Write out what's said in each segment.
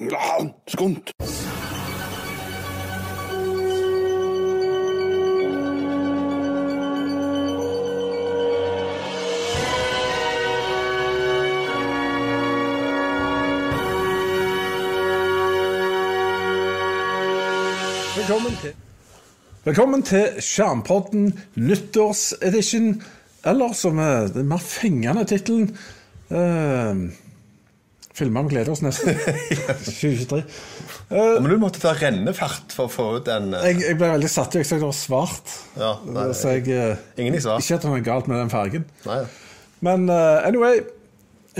Ja, skunt. Velkommen til Velkommen til Skjermpodden nyttårsedition. Eller som er den mer fengende tittelen uh, Filmer vi gleder oss nesten. 2023. Men du måtte ta rennefart for å få ut den uh... Jeg, jeg ble veldig satt ut. Jeg sa det var svart. Ja, nei, så jeg uh, ingen i svart. Ikke at det er noe galt med den fargen. Nei. Men uh, anyway,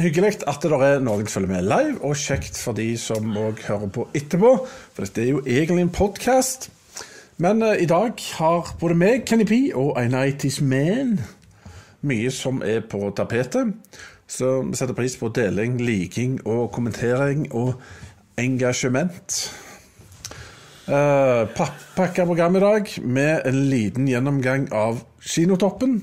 hyggelig at det er noen som følger med live, og kjekt for de som òg hører på etterpå. For dette er jo egentlig en podkast. Men uh, i dag har både meg, Kenny P, og A Night is Man mye som er på tapetet. Så vi setter pris på deling, liking og kommentering og engasjement. Uh, Pakka program i dag med en liten gjennomgang av Kinotoppen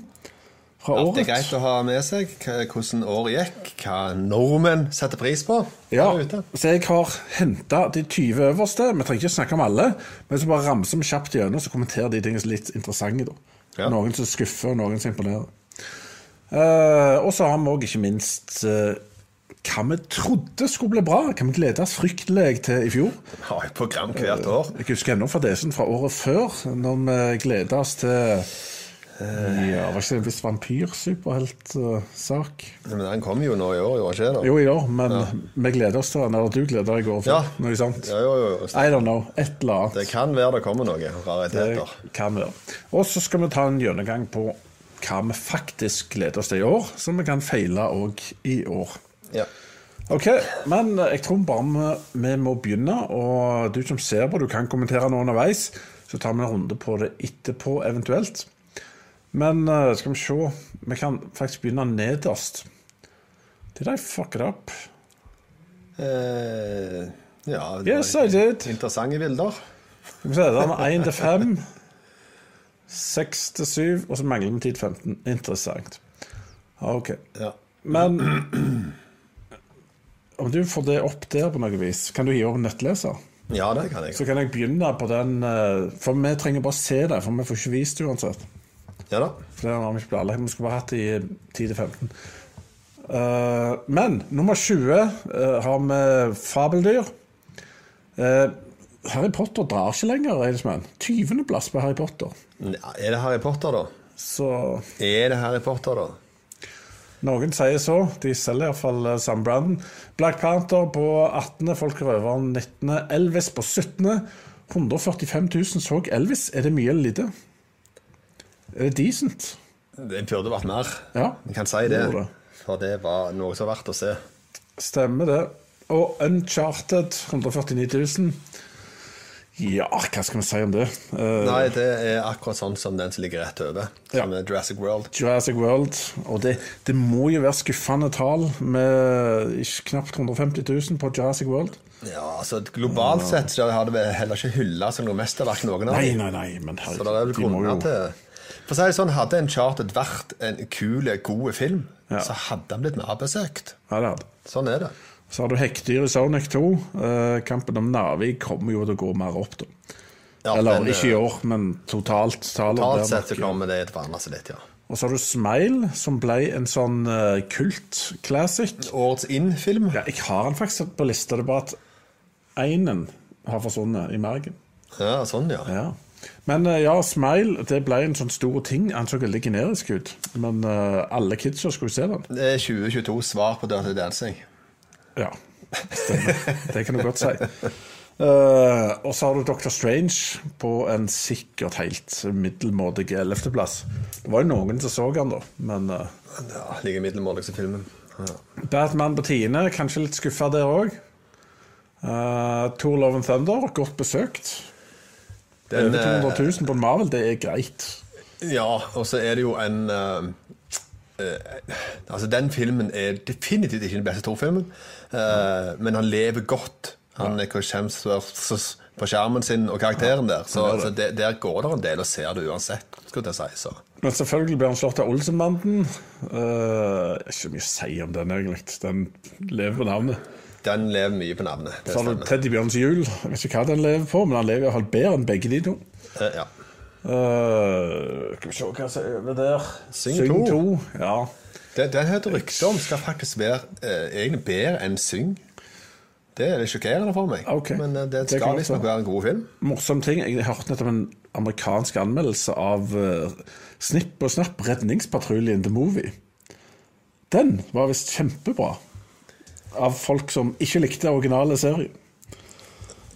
fra Alt året. er greit å ha med seg hvordan året gikk, hva nordmenn setter pris på. Ja, så jeg har henta de 20 øverste. Vi trenger ikke snakke om alle, men så bare ramser vi kjapt gjennom så kommenterer de tingene som er litt interessante. da. Ja. Noen som skuffer, og noen som imponerer. Eh, og så har vi òg ikke minst uh, hva vi trodde skulle bli bra. Hva vi gleda oss fryktelig til i fjor. Har et program hvert år. Jeg husker ennå fadesen fra året før, når vi gleda oss til ja, Var ikke det en viss vampyrsuperheltsak? Men den kommer jo nå i år, gjorde ikke det? Jo, i år, men vi gleder oss til den. Eller du gleder deg i går Ja. før. Noe sånt. Ja, jo, jo. I don't know. Et eller annet. Det kan være det kommer noe Det rariteter. kan være. Og så skal vi ta en gjennomgang på hva vi faktisk gleder oss til i år, så vi kan feile òg i år. Ja. Ok, men jeg tror bare vi, må begynne. Og du som ser på, du kan kommentere nå underveis. Så tar vi en runde på det etterpå, eventuelt. Men eh, skal vi se Vi kan faktisk begynne nederst. Did I fuck it up? Uh, ja det Yes, var I did. Interessante bilder. Skal vi se, den er 1 til 5, 6 til 7, og så mangler vi tid 15. Interessant. Ok. Ja. Men om du får det opp der på noe vis, kan du gi over nettleser? ja, det kan jeg. Så kan jeg begynne på den eh, For vi trenger bare se det, for vi får ikke vist det uansett. Ja da. For det har vi ikke planlagt. Vi skulle bare hatt det i 10-15. Uh, men nummer 20 uh, har vi fabeldyr. Uh, Harry Potter drar ikke lenger, Eidsmann. 20.-plass på Harry Potter. Er det Harry Potter, da? Så Er det Harry Potter, da? noen sier så. De selger iallfall Sam Brandon. Black Panther på 18., Folk røveren 19., Elvis på 17. 145 000 så Elvis. Er det mye eller lite? Er det decent? Det burde vært mer. Ja. Vi kan si det. det. For det var noe som var verdt å se. Stemmer det. Og Uncharted 149 000. Ja, hva skal vi si om det? Uh, Nei, det er akkurat sånn som den som ligger rett over. Ja. Som er Jurassic World. Jurassic World. Og det, det må jo være skuffende tall med knapt 150 000 på Jurassic World. Ja, altså Globalt sett så har det heller ikke hylla som noe mesterverk, noen av dem. nei, nei, men Så det er vel grunner jo til For å si det sånn, Hadde en chartet vært en kul, god film, Ja. så hadde han blitt mer besøkt. Ja, det hadde. Sånn er det. Så har du Hekkdyr i Sonic 2. Eh, kampen om Narvik kommer jo til å gå mer opp, da. Ja, Eller den, ikke i eh, år, men totalt. Totalt sett så kommer det til å forandre seg litt, ja. Og så har du Smile, som ble en sånn uh, kult-classic. Årets inn-film. Ja, jeg har den faktisk på lista. Det er bare at einen har forsvunnet i margen. Ja, sånn, ja. Ja. Men uh, ja, Smile det ble en sånn stor ting. Han så veldig generisk ut. Men uh, alle kidsa skulle se den. Det er 2022 svar på Dirty Dancing. Ja, stemmer. Det kan du godt si. Uh, og så har du Dr. Strange på en sikkert helt middelmådig ellevteplass. Det var jo noen som så han da, men uh, Ja, Like middelmådig som filmen. Ja. Batman på tiende, kanskje litt skuffa der òg. Tour Love and Thunder, godt besøkt. Den, Over 200 eh, 000 på en Marvel, det er greit. Ja, og så er det jo en eh, eh, Altså, den filmen er definitivt ikke den beste Thor-filmen, eh, men han lever godt. Han er Chris på skjermen sin og karakteren der. Så, så det, der går det en del og ser det uansett, skulle jeg si. Så. Men selvfølgelig blir han slått av Olsenbanden. Uh, ikke mye å si om den, egentlig. Den lever på navnet. Den lever mye på navnet. Så har du. Teddybjørns jul. Jeg vet ikke hva den lever på, men han lever iallfall bedre enn begge de to. Uh, ja. Uh, skal vi se hva som er der. Syng to. Ja. Den, den hørte rykte om skal faktisk være uh, egentlig bedre enn Syng. Det er litt sjokkerende for meg. okay. Men uh, det Det skal godt visstnok være. være en god film. Morsom ting. Jeg hørte nettopp en amerikansk anmeldelse av uh, Snipp og Snapp, Redningspatruljen The Movie. Den var visst kjempebra. Av folk som ikke likte originale serien.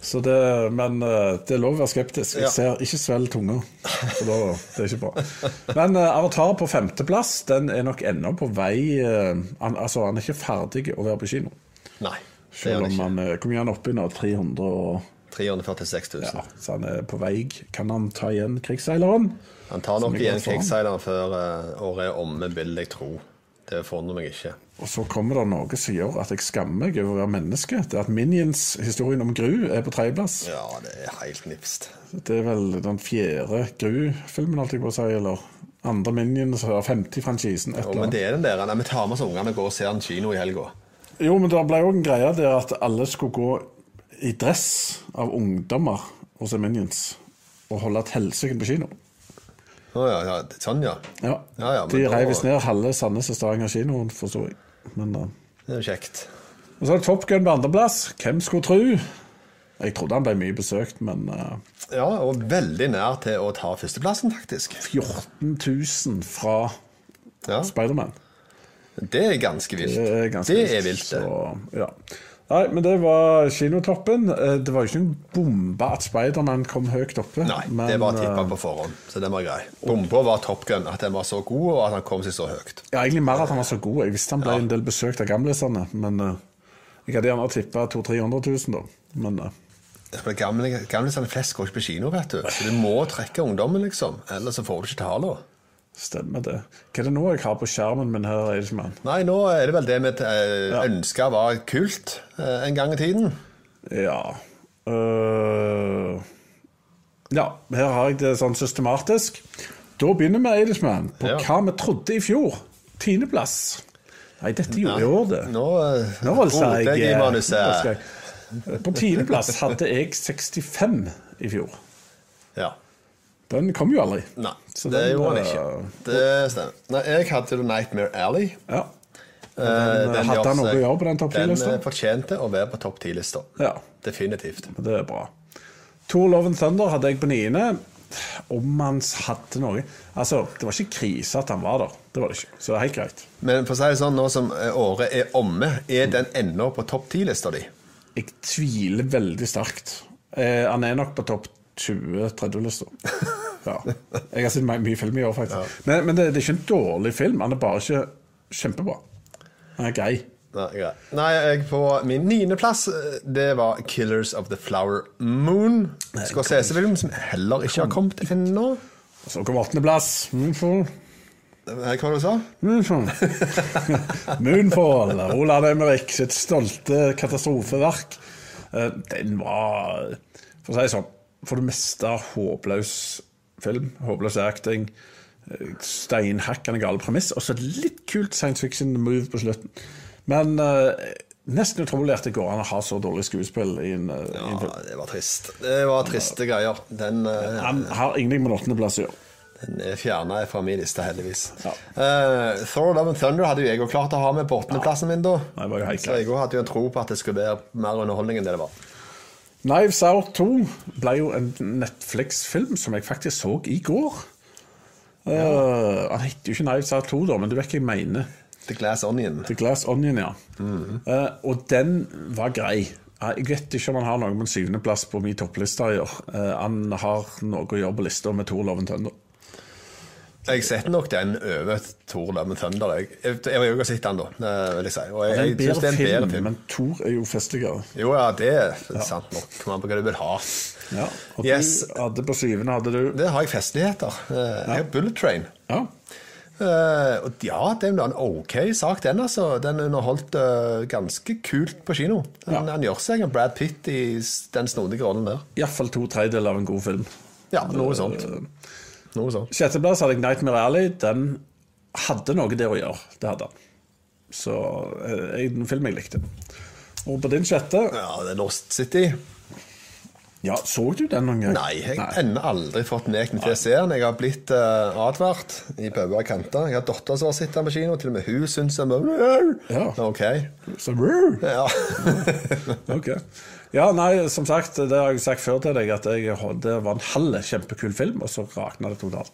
Så det, men eh, det er lov å være skeptisk. Jeg ser ikke svelg tunga. Så da, det er ikke bra. Men eh, Avatar på femteplass, den er nok ennå på vei eh, han, Altså, han er ikke ferdig å være på kino. Nei. Det er Selv han om ikke. han Hvor mye er han i nå? 300 og 346 000. ja, så han er på vei. Kan han ta igjen krigsseileren? Han tar nok igjen krigsseileren før året er omme, vil jeg tro. Det forundrer meg ikke. Og så kommer det noe som gjør at jeg skammer meg over å være menneske. Det er at Minions, historien om Gru, er på tredjeplass. Ja, det er helt nipst. Det er vel den fjerde Gru-filmen, holdt jeg på å si, eller andre Minions av 50-franchisen. et Jo, men det er den der. Nei, Vi tar med oss ungene og går og ser en kino i helga. Jo, men det ble òg en greie der at alle skulle gå i dress av ungdommer se Minions. Og holde et helsike på kino. Å ja, ja, sånn, ja. Ja. Ja, ja, De reiv visst ned halve Sandnes og Stavanger kinoen, forsto jeg. Men, uh, Det er jo kjekt. og så er det Top Gun på andreplass. Hvem skulle tro? Jeg trodde han ble mye besøkt, men uh, Ja, og veldig nær til å ta førsteplassen, faktisk. 14 000 fra Ja, Spiderman. Det er ganske vilt. Det er ganske det er vilt, det. Så, ja. Nei, men det var kinotoppen. Eh, Det var jo ikke noen bombe at Spiderman kom høyt oppe. Nei, men, det var tippa eh, på forhånd, så den var grei. Bomba var Top Gun, at den var så god, og at han kom seg så høyt. Ja, egentlig mer at han var så god. Jeg visste han ble en del besøkt av gamlisene, men eh, jeg hadde gjerne tippa 200 000-300 000, da. Men Gamlisene gamle, flest går ikke på kino, vet du. Så du må trekke ungdommen, liksom. Ellers så får du ikke tale. Stemmer det. Hva er det nå jeg har på skjermen min her, Eidesmann? Nei, nå er det vel det vi eh, ønska var kult eh, en gang i tiden. Ja Uh, Ja, her har jeg det sånn systematisk. Da begynner vi, Eidesmann, på Ja. hva vi trodde i fjor. Tiendeplass. Nei, dette gjorde i år, det. Nå, holdt Nå jeg, jeg i manuset. På tiendeplass hadde jeg 65 i fjor. Ja. Den kom jo aldri. Nei, Så det den, gjorde han eh, ikke. Det stemmer. Nei, jeg hadde jo Nightmare Alley. Ja. Den, hadde gjør han noe å gjøre på den topp 10-lista? Den eh, fortjente å være på topp 10-lista. ja. Definitivt. Det er bra. Tour Love and Thunder hadde jeg på niende. Om han hadde noe Altså, det var ikke krise at han var der. Det var det ikke. Så det er helt greit. Men for å si det sånn, nå som eh, året er omme, er den ennå på topp 10-lista di? Jeg tviler veldig sterkt. Eh, han er nok på topp 20-30-lista. Ja. Jeg har sett my- mye film i år, faktisk. Men, men det, det er ikke en dårlig film. Han er bare ikke kjempebra. Han er grei. Nei. Nei, jeg på min niendeplass, det var 'Killers of the Flower Moon'. Scorsese-film som heller ikke har kommet ennå. nå så kom åttendeplass. Moonfall. Hva var det du sa? Moonfall. Moonfall. Olav Emmerich sitt stolte katastrofeverk. Eh, Den var, for å si det sånn, for det meste håpløs film. Håpløs acting. eh, Steinhakkende gale premiss. Og så et litt kult science fiction move på slutten. Men uh, nesten utrolig at det går an å ha så dårlig skuespill i en, uh, ja, film. Det var trist. Det var triste greier. Den, uh, Han har ingenting med åttendeplass å gjøre. den er fjerna fra min liste, heldigvis. Ja. Uh, Thor Love and Thunder hadde jo jeg jo klart å ha med på åttendeplassen min, da. Så jeg hadde jo en tro på at det skulle være mer underholdning enn det det var. Knives Out 2 ble jo en Netflix-film som jeg faktisk så i går. Eh, han heter jo ikke Knives Out 2, da, men du vet hva jeg mener. The Glass Onion. The Glass Onion, ja. Eh, og den var grei. Jeg vet ikke om han har noe med en syvendeplass på min toppliste å gjøre. Uh, han har noe å gjøre på lista med Tor Loven Tønder. Jeg setter nok den over Thor Love and Thunder. Jeg, jeg, jeg har jo sett den, da, eh, vil jeg si. Og Det jeg, det er en bedre film. men Thor er jo festligere. Jo, ja, det er sant nok. Man hva du vil ha. Ja. Og Yes. du hadde på syvende hadde du Det har jeg festligheter. Eh, Jeg har Bullet Train. Ja. Uh, og ja, det er en ok sak, den. altså. Den underholdt uh, ganske kult på kino. Han, han gjør seg en Brad Pitt i den snodige rollen der. Iallfall to tredjedeler av en god film. Ja, noe sånt. Eh, Noe sånt. Sjetteplass hadde jeg Nightmare Alley. Den hadde noe der å gjøre. Det hadde han. Så jeg, en film jeg likte. Og på din sjette Ja, det er Lost City. Ja, så du den noen gang? Nei, jeg har ennå aldri fått neken til å se den. Jeg har blitt uh, advart i bauger og kanter. Jeg har datter som har sett den på kino, til og med hun syns den var Ja. Ok. Så. Ja. Ok. Ja, nei, som sagt, det har jeg sagt før til deg, at jeg, det var en halv kjempekul film, og så rakna det totalt.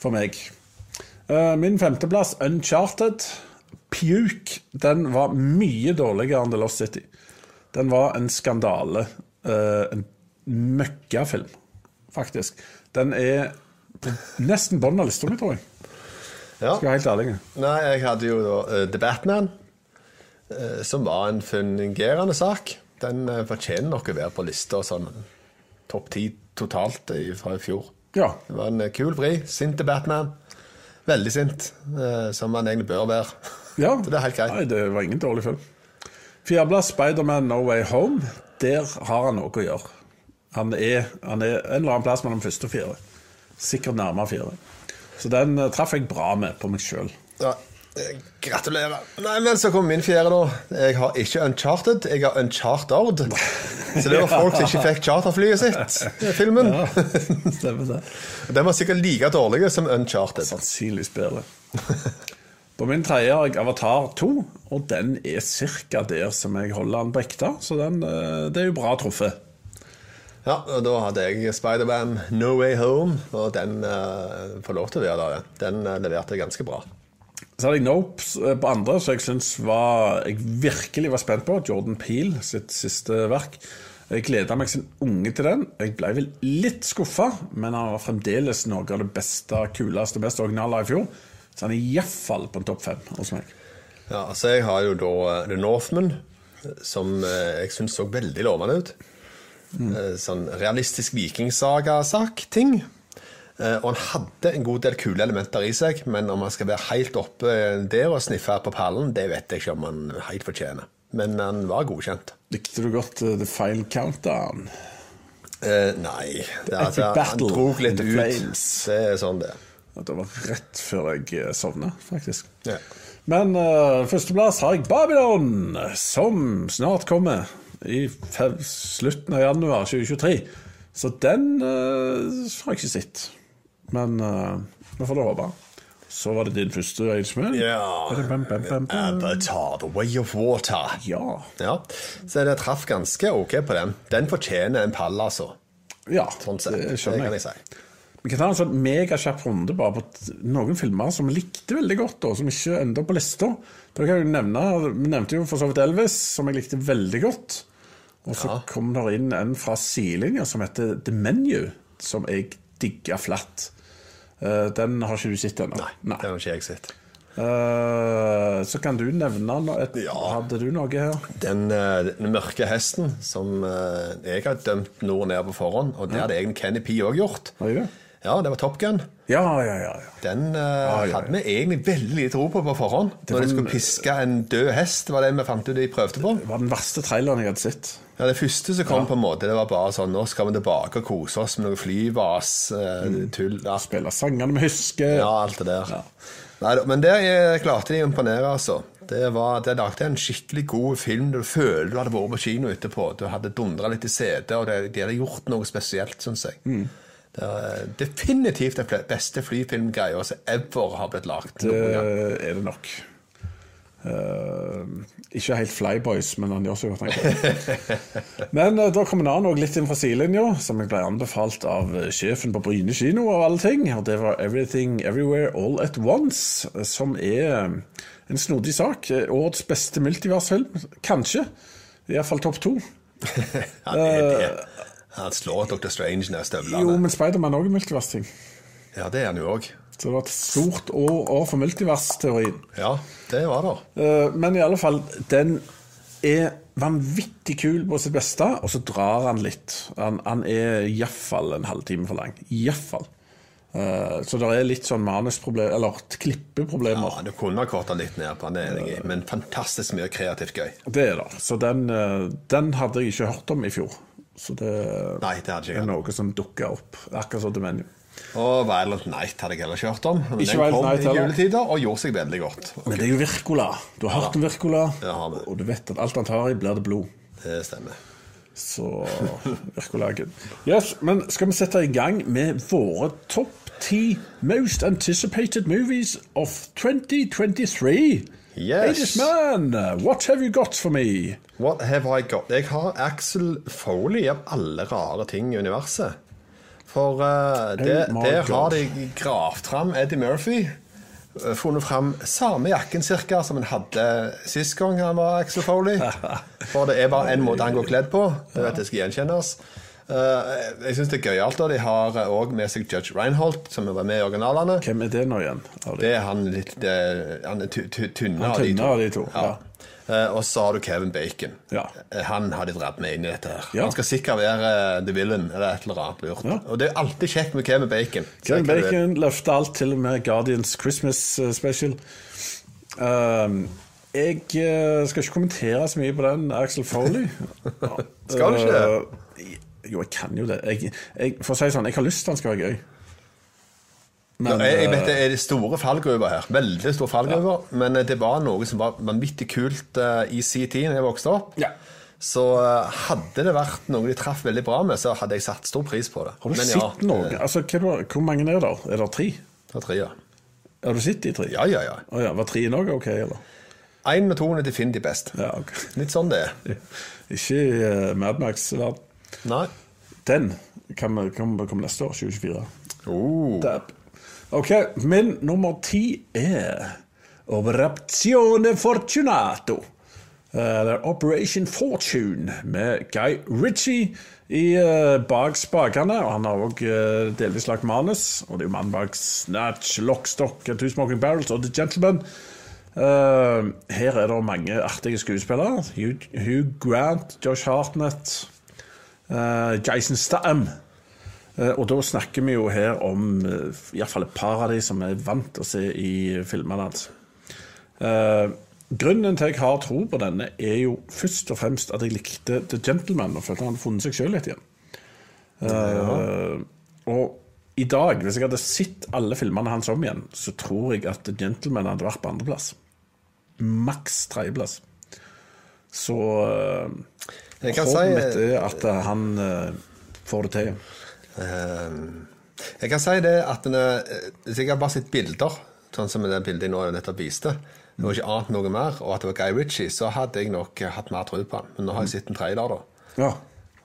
For meg. Eh, Min femteplass, Uncharted. Puke. Den var mye dårligere enn The Lost City. Den var en skandale. eh, En møkkafilm, faktisk. Den er nesten bånn av lista mi, tror jeg. ja. Skal være helt ærlig. Nei, jeg hadde jo da eh, The Batman, som var en fungerende sak. Den uh, fortjener nok å være på lista sånn topp ti totalt fra i fjor. Ja. Det var en eh, kul vri. Sinte Batman. Veldig sint, eh, som han egentlig bør være. Ja, Så det er helt greit. Nei, det var ingen dårlig film. Fjerdeplass, Spiderman No Way Home. Der har han noe å gjøre. Han er, han er en eller annen plass mellom første og fjerde. Sikkert nærmere fjerde. Så den eh, traff jeg bra med på meg sjøl. Ja, eh, gratulerer. Nei, men så kommer min fjerde, da. Jeg har ikke Uncharted, jeg har Uncharted. Så det var folk som ikke fikk charterflyet sitt i filmen. Stemmer det. Den var sikkert like dårlig som Uncharted. Sannsynligvis bedre. På min tredje har jeg Avatar 2, og den er ca. der som jeg holder den på ekte. Så den, eh, det er jo bra truffet. Ja, og da hadde jeg Spider-Man No Way Home, og den uh, får lov til å være der. Den eh, leverte ganske bra. Så hadde jeg Nope eh, på andre, så jeg syns var Jeg virkelig var spent på. Jordan Peel sitt siste verk. Jeg gleda meg som unge til den. Jeg ble vel litt skuffa, men han var fremdeles noe av det beste, kuleste, mest originale i fjor. Så han er iallfall på en topp fem hos meg. Ja, altså Jeg har jo da eh, The Northman, som eh, jeg syns så veldig lovende ut. Mm. Sånn realistisk vikingsaga-sak-ting. Eh, Og han hadde en god del kule elementer i seg, men om han skal være helt oppe der og sniffe på pallen, det vet jeg ikke om han helt fortjener. Men han var godkjent. Likte du godt uh, The File Countdown? Uh, nei. Det, er altså, han dro litt ut. Flames. Det er sånn det. Det var rett før jeg sovna, faktisk. Ja. Men uh, førsteplass har jeg Babylon, som snart kommer i slutten av januar 2023. Så den uh, har jeg ikke sett. Men uh, vi får da håpe. Så var det din første, Eidsmell. Ja. Avatar, The Way of Water. Ja. Ja, Så det traff ganske ok på den. Den fortjener en pall, altså. ja, Sånn det Det skjønner kan jeg. jeg. Vi kan ta en sånn megakjapp runde bare på noen filmer som vi likte veldig godt, og som ikke enda på lista. Da kan jeg nevne, Vi nevnte jo for så vidt Elvis, som jeg likte veldig godt. Og så Ja. kom det inn en fra sidelinja som heter The Menu, som jeg digga flatt. Eh, den har ikke du sett ennå? Nei, den har ikke jeg sett. Uh, så kan du nevne et, Ja. Hadde du noe her? Den, uh, den mørke hesten som jeg har dømt og ned på forhånd, og det hadde egentlig Kenny P òg gjort. Ja. det? Ja, det var Top Gun. Ja, ja, ja. ja. Den uh, ja, ja. hadde vi egentlig veldig lite tro på på forhånd. Det Når de skulle piske en død hest, var det vi fant ut de prøvde på. Det var den verste traileren jeg hadde sett. Ja, Det første som kom, på en måte, det var bare sånn Nå skal vi tilbake og kose oss med noe flyvas, tull ja. Spille sangene vi husker. Ja, alt det der. Nei, men der eh, klarte de å imponere, altså. Det var, det lagde en skikkelig god film. Du følte du hadde vært på kino etterpå. Du hadde dundra litt i setet, og det, de hadde gjort noe spesielt, syns jeg. Det er definitivt den beste flyfilmgreia som ever har blitt lagd. Det er det nok. Uh, ikke helt Flyboys, men han gjør så godt han kan. Men uh, da kommer en annen litt inn fra sidelinja, som jeg ble anbefalt av eh, sjefen på Bryne kino og alle ting. Og det var Everything Everywhere All At Once, som er en snodig sak. Årets beste multiversfilm, kanskje. Iallfall topp to. Ja, det, er det, han slår Dr. Strange ned Jo, støvlene. men Spiderman er òg multiversting. Ja, det er han jo òg. Så det var et stort år, år for multiversteorien. Ja, det var det. Eh, Men i alle fall, den er vanvittig kul på sitt beste, og så drar han litt. Han, han er iallfall en halvtime for lang. Iallfall. Uh, så det er litt sånn manusproblemer, eller klippeproblemer. Ja, Du kunne ha korta litt ned på den, men fantastisk mye kreativt gøy. Det er det. Så den, eh, den hadde jeg ikke hørt om i fjor. Så det Nei, det er noe som dukker opp. Akkurat som Menu. Og Violent Night hadde jeg heller ikke hørt om. Men Ikke den kom Night i juletider og gjorde seg veldig godt. Men det er jo Virkola. Du har hørt om Virkola, og du vet at alt han tar i, blir det blod. Det stemmer. Så Virkola er. Yes, men skal vi sette i gang med våre topp ti most anticipated movies of 2023? Yes. Ladies man, what have you got for me? What have I got? Jeg har Axel Foley av alle rare ting i universet. For uh, det, Oh der God. har de gravd fram Eddie Murphy. eh, Funnet fram samme jakken cirka som han hadde sist gang han var Axel Foley. For det er bare én måte han går kledd på. Det vet jeg skal gjenkjennes. Eh, jeg syns det er gøyalt. De har òg med seg Judge Reinholt, som var med i originalene. Hvem er det nå igjen? de? Det er han litt det, Han er ty- ty- tynne av de to. av de to, ja. Eh, og så har du Kevin Bacon. Ja. Eh, Han har de dratt med inn i dette. her Ja. Han skal sikkert være uh, the villain eller et eller annet lurt. Ja. Og det er alltid kjekt med Kevin Bacon. Kevin Bacon løfter alt, til og med Guardians Christmas eh, special. Um, jeg eh, skal ikke kommentere så mye på den Axel Foley. Skal du ikke? Eh, jo, jeg kan jo det. Jeg, jeg, for å si sånn, jeg har lyst til den skal være gøy. Ja, jeg, jeg vet eh, det er store fallgruver her. Veldig store fallgruver. Men eh, det var noe som var vanvittig kult uh, i sin tid da jeg vokste opp. Ja. Så uh, hadde det vært noe de traff veldig bra med, så hadde jeg satt stor pris på det. har du Men sett noe? eh, Altså, hva, hvor mange er det? Er det tre? Det er tre, ja. Har du sett de tre? Ja, ja, ja. Oh, ja, Var tre òg ok, eller? Én og to er definitivt best. Ja, okay. Litt sånn det er. Ikke uh, Madmax-verden. Nei. Den kan komme kom neste år, 2024. Oh. Dab. Ok, min nummer ti er Operazione Fortunato. Eller Operation Fortune med Guy Ritchie i uh, bak spakene. Og han har òg delvis lagt manus. Og det er jo mannen bak Snatch, Lockstock, Two Smoking Barrels og The Gentleman. Eh, her er det mange artige skuespillere. Hugh, Hugh Grant, Josh Hartnett, eh, Jason Statham. Eh, Og da snakker vi jo her om uh, iallfall et par av de som er vant til å se i filmene hans. Eh, grunnen til jeg har tro på denne, er jo først og fremst at jeg likte The Gentleman og følte han hadde funnet seg sjøl litt igjen. Eh, og i dag, hvis jeg hadde sett alle filmene hans om igjen, så tror jeg at The Gentleman hadde vært på andreplass. Maks tredjeplass. Så uh, Jeg kan håpet si- mitt er at eh, han eh, får det til. Eh, Jeg kan si det at jeg har bare sett bilder, sånn som det bildet jeg nå nettopp viste, det var ikke annet noe mer, og at det var Guy Ritchie, så hadde jeg nok hatt mer tro på han. Men nå har jeg sett en trailer, da. Ja.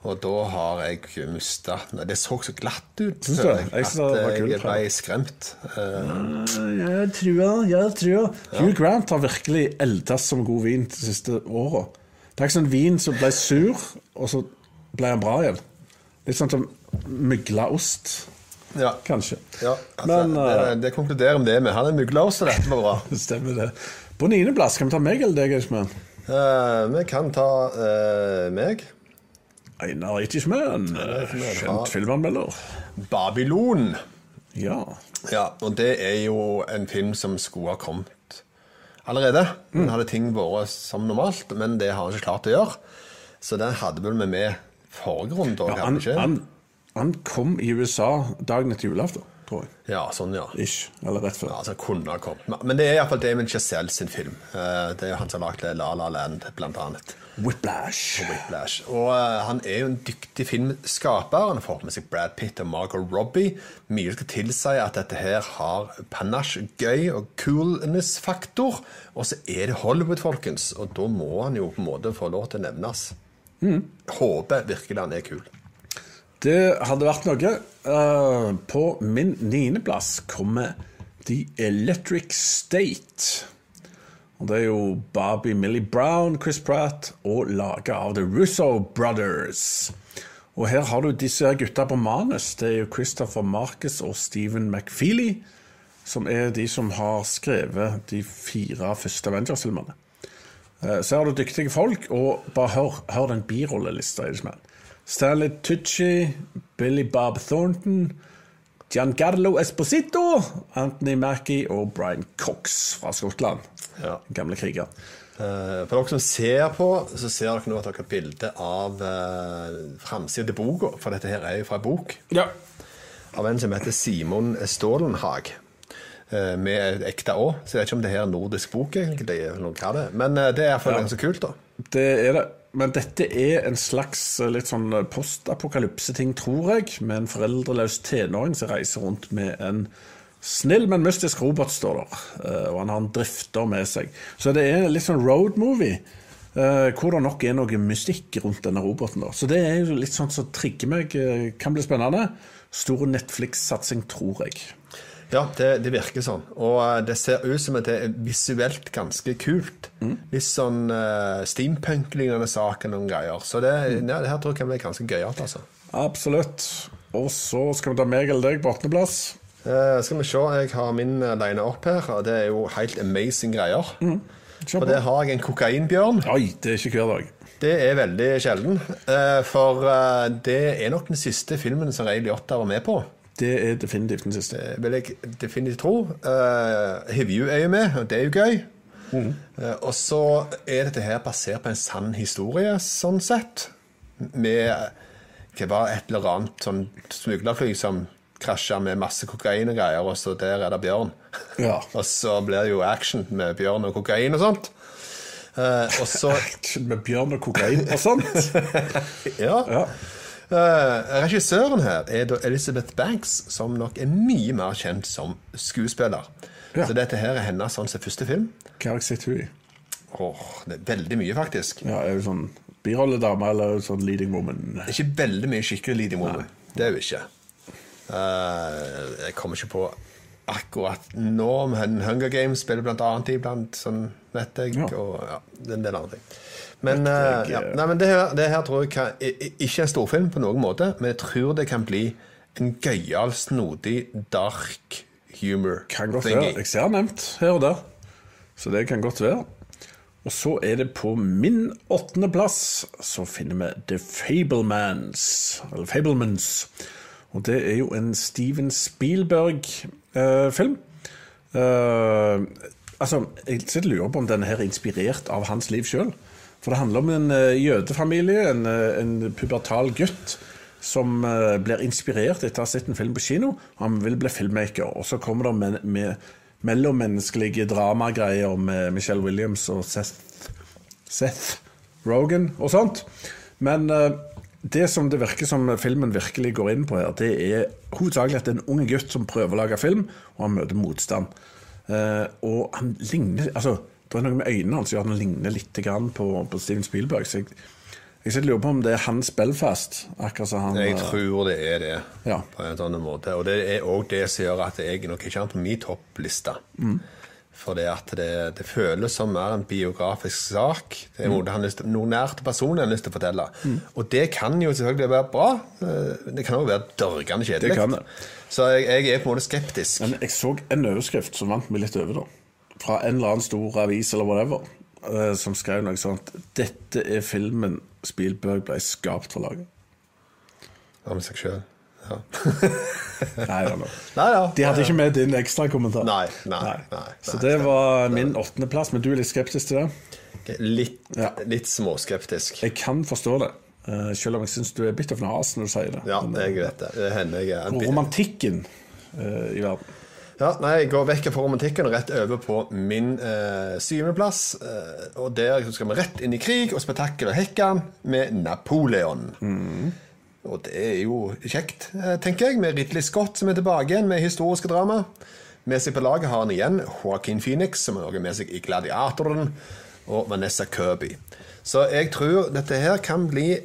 Og da har jeg mista Det så så glatt ut. Føler det? Jeg synes at jeg ble skremt. Uh, Jeg tror, det. jeg tror. Hugh Grant har virkelig eldes som god vin de siste åra. Er ikke sånn vin som ble sur, og så ble han bra igjen. Litt sånn som mygla ost, ja. kanskje. ja altså, Men det, det konkluderer vi det med. Han er muglaus, og dette var bra. eh, stemmer det. På niendeplass, skal vi ta meg eller deg, Eichmann? Uh, vi kan ta uh, meg. Einar Eichmann, kjent filmanmelder. Babylon. Ja. Ja, og det er jo en film som skulle ha kommet allerede. Mm. Hadde ting vært som normalt, men det har han ikke klart å gjøre. Så den hadde vel vi med forrige runde. ja hadde han, han, han kom i USA dagen etter julaften, tror jeg. Ja, sånn, ja. Ish. Eller rett før. Ja, altså kunne ha kommet. Men det er iallfall Damon Chazelle sin film. Eh, Det er jo han som har lagd La La Land, blant annet. Whiplash. Whiplash. Og uh, han er jo en dyktig filmskaper. Han har fått med seg Brad Pitt og Margot Robbie. Mye skal tilsi at dette her har panache, gøy og coolness-faktor. Og så er det Hollywood, folkens. Og da må han jo på en måte få lov til å nevnes. Håper virkelig han er kul. Det hadde vært noe. Uh, på min niendeplass kommer The Electric State. Og Det er jo Bobby Millie Brown, Chris Pratt og laga av The Russo Brothers. Og her har du disse gutta på manus. Det er jo Christopher Marcus og Stephen McFeely, som er de som har skrevet de fire første Avengers-filmene. Eh, Så har du dyktige folk, og bare hør, hør den birollelista. Irishman. Stanley Tucci, Billy Bob Thornton, Giancarlo Esposito, Anthony Mackie og Brian Cox fra Skottland. Ja. Gamle kriger. Uh, For dere som ser på, så ser dere nå at dere har bilde av uh, framsida til boka. For dette her er jo fra en bok. Ja. av en som heter Simon Stålenhag. eh, Med ekte Å. Så jeg vet ikke om det her er nordisk bok, egentlig, eller hva det er. Men eh, det er iallfall Ja. ganske kult, da. Det er det. Men dette er en slags eh, litt sånn postapokalypse-ting, tror jeg. Med en foreldreløs tenåring som reiser rundt med en snill, men mystisk robot, står der. Eh, Og han har en drifter med seg. Så det er litt sånn road movie. eh, Hvor det nok er noe mystikk rundt denne roboten. da. Så det er jo litt sånn som trigger meg. eh, Kan bli spennende. Stor Netflix-satsing, tror jeg. Ja, det, det virker sånn. Og eh, det ser ut som at det er visuelt ganske kult. Litt sånn uh, steampunk-lignende sak og noen greier. Så det, ja, det her tror jeg kan bli ganske gøyalt, altså. Absolutt. Og så skal vi ta meg eller deg på åttendeplass. Uh, skal vi se, jeg har min line opp her, og det er jo helt amazing greier. Mm. Og på. der har jeg en kokainbjørn. Oi, det er ikke hver dag. Det er veldig sjelden. Uh, For uh, det er nok den siste filmen som Ray Liotta var med på. Det er definitivt den siste. Det vil jeg definitivt tro. Uh, Hivju er jo med, og det er jo gøy. Eh, og så er dette her basert på en sann historie, sånn sett. Med hva var et eller annet sånn smuglerfly som krasja med masse kokain og greier, og så der er det bjørn. Ja. og så blir det jo action med bjørn og kokain og sånt. Uh, og så Action med bjørn og kokain og sånt. Ja. Ja. Eh, regissøren her er da Elizabeth Banks, som nok er mye mer kjent som skuespiller. Ja. Så dette her er hennes sånn første film. Hva har jeg sett henne i? Åh, det er veldig mye, faktisk. Ja, er hun sånn birolledame eller sånn leading woman? Ikke veldig mye skikkelig leading woman. Det er hun ikke. Uh, jeg kommer ikke på akkurat nå, men Hunger Games spiller blant annet iblant, sånn vet jeg, Ja. og ja, en del andre ting. Men, eh, ja. eh, Nei, men det, her, det her tror jeg kan, ikke er storfilm på noen måte, men jeg tror det kan bli en gøyal, snodig, dark humor. Kan godt thingy. være. Jeg ser nevnt her og der. Så det kan godt være. Og så er det på min åttendeplass så finner vi The Fablemans. Eller Fablemans. Og det er jo en Steven Spielberg-film. altså, jeg sitter lurer på om denne her er inspirert av hans liv sjøl. For det handler om en eh, jødefamilie, en, eh, en pubertal gutt, som eh, blir inspirert etter å ha sett en film på kino. Han vil bli filmmaker. Og så kommer det med, med mellommenneskelige dramagreier med Michelle Williams og Seth, Seth Rogan og sånt. Men eh, det som det virker som filmen virkelig går inn på her, det er hovedsakelig at det er en ung gutt som prøver å lage film, og han møter motstand. Uh, og han ligner Altså, det er noe med øynene hans som gjør han ligner litt grann på, på Steven Spielberg. Så jeg, jeg sitter lurer på om det er hans Belfast. Akkurat som han Jeg eh, tror det er det, Ja. på en eller annen måte. Og det er òg det som gjør at jeg nok ikke er på min toppliste. Mm. For det at det, det føles som mer en biografisk sak. Det er Mm. noe, lyst noe nært personlig han har lyst til å fortelle. Og det kan jo selvfølgelig være bra. Det kan òg være dørgende kjedelig. Det kan det. Så jeg, jeg er på en måte skeptisk. Men jeg så en overskrift som vant meg litt over, da. Fra en eller annen stor avis eller whatever, eh, som skrev noe sånt Dette er filmen Spielberg ble skapt for å lage. Om seg sjøl. Ja. Nei. Nei. De hadde ikke med din ekstrakommentar. Nei, nei, nei, Så nei, det var min åttendeplass, men du er litt skeptisk til det? Litt, Ja. litt småskeptisk. Jeg kan forstå det, eh, selv om jeg syns du er bitt av nas når du sier det. Ja, eh, jeg vet det. Det hender jeg er romantikken uh, i verden. Ja, nei, Jeg går vekk fra romantikken og rett over på min uh, syvendeplass. Uh, og der skal vi rett inn i krig og spetakkel og hekkan med Napoleon. Og det er jo kjekt, eh, tenker jeg, med Ridley Scott som er tilbake igjen med historiske drama. Med seg på laget har han igjen Joaquin Phoenix, som er med seg i Gladiatoren, og Vanessa Kirby. Så jeg tror dette her kan bli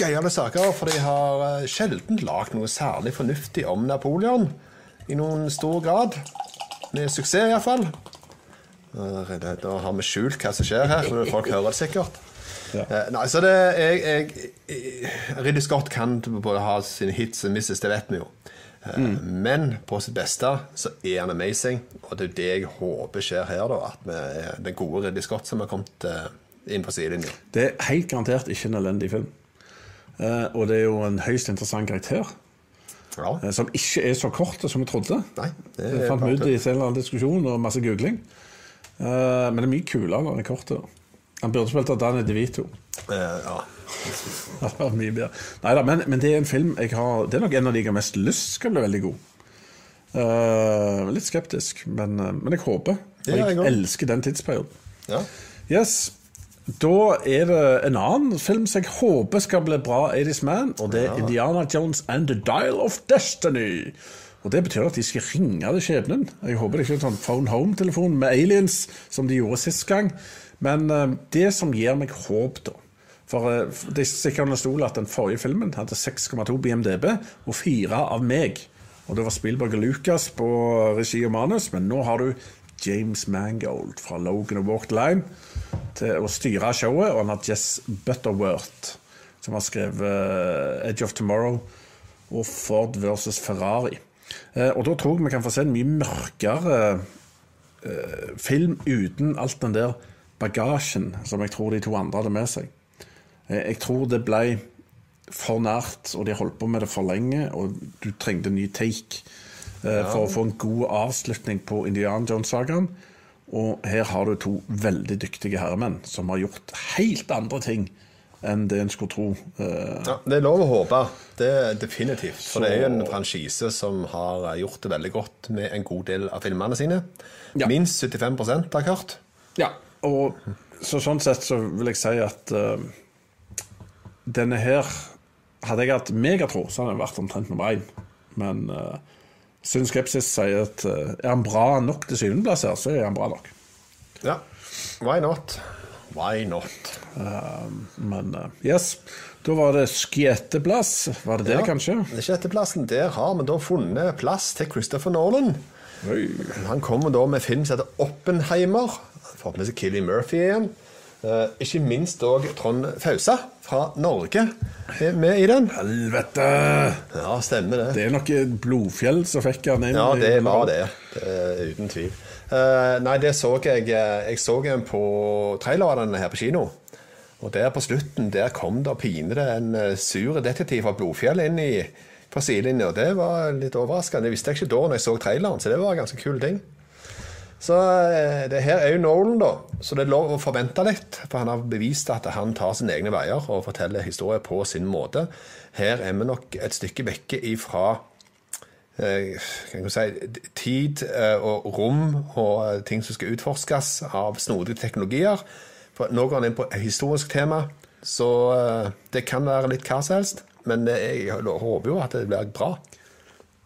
gøyale saker, for de har eh, sjelden lagd noe særlig fornuftig om Napoleon. I noen stor grad. Med suksess, iallfall. Da har vi skjult hva som skjer her, men folk hører det sikkert. Ja. Eh, Nei, så det jeg, jeg, jeg Ridley Scott kan både ha sine hits og misses, det vet vi jo. Mm. Men på sitt beste så er han amazing, og det er det jeg håper skjer her. da At vi den gode Ridley Scott som har kommet eh, inn på sidelinja. Det er helt garantert ikke en elendig film. Eh, og det er jo en høyst interessant karakter, Ja. eh, som ikke er så kort som vi trodde. Nei, det fant vi ut i en eller annen diskusjon og masse googling. Eh, men det er mye kulere når den er kort. da. Han burde spilt av Danny DeVito. Uh, ja. Det var mye bedre. Neida, men, men det er en film jeg har Det er nok en av de jeg har mest lyst skal bli veldig god. Uh, litt skeptisk, men, eh, men jeg håper. Og jeg jeg elsker den tidsperioden. ja. Yes. Da er det en annen film som jeg håper skal bli bra 80's Man, og det er Indiana Jones and the Dial of Destiny. Og Det betyr at de skal ringe til skjebnen. Jeg håper det ikke er en sånn phone home-telefon med aliens, som de gjorde sist gang. Men eh, det som gir meg håp, da For eh, det er sikkert stol at den forrige filmen hadde 6,2 BMDB og 4 av meg. Og det var Spielberg og Lucas på regi og manus, men nå har du James Mangold fra Logan og Walk the Line til å styre showet, og han har Jess Butterworth, som har skrevet eh, Edge of Tomorrow og Ford versus Ferrari. Eh, Og da tror jeg vi kan få se en mye mørkere eh, film uten alt den der bagasjen som jeg tror de to andre hadde med seg. Eh, Jeg tror det ble for nært, og de holdt på med det for lenge, og du trengte en ny take ja. for å få en god avslutning på Indian Jones-sagaen. Og her har du to veldig dyktige herremenn som har gjort helt andre ting enn det en skulle tro. Eh, Ja, det er lov å håpe. Det er definitivt. For det er jo en franchise som har gjort det veldig godt med en god del av filmene sine. Ja. Minst 75 har jeg hørt. Ja, og så sånn sett så vil jeg si at uh, denne her Hadde jeg hatt megatro, så hadde den vært omtrent nummer én. Men uh, Sunn Skepsis sier at uh, er han bra nok til syvendeplass her, så er han bra nok. Ja. Why not? Why not? Men eh, yes, da var det skjeteplass. Var det det, Ja. kanskje? Sjetteplassen, der har vi da funnet plass til Christopher Nolan. Oi. Han kommer da med film som heter Oppenheimer. Med seg Killy Murphy igjen. Uh, ikke minst òg Trond Fausa fra Norge er med i den. Helvete! Ja, stemmer det. Det er noe blodfjell som fikk han inn. Ja, det var det. det uten tvil. Uh, nei, det så jeg eh, Jeg så en på traileren her på kino. Og der på slutten der kom det pinlig en sur detektiv fra Blodfjell inn i på sidelinja. Det var litt overraskende. Det visste jeg ikke da når jeg så traileren, så det var en ganske kul ting. Så eh, det her er jo Nolan, da. Så det er lov å forvente litt. For han har bevist at han tar sine egne veier og forteller historier på sin måte. Her er vi nok et stykke vekke ifra eh, kan si, tid eh, og rom og ting som skal utforskes av snodige teknologier. For nå går han inn på et historisk tema, så det kan være litt hva som helst. Men jeg håper jo at det blir bra.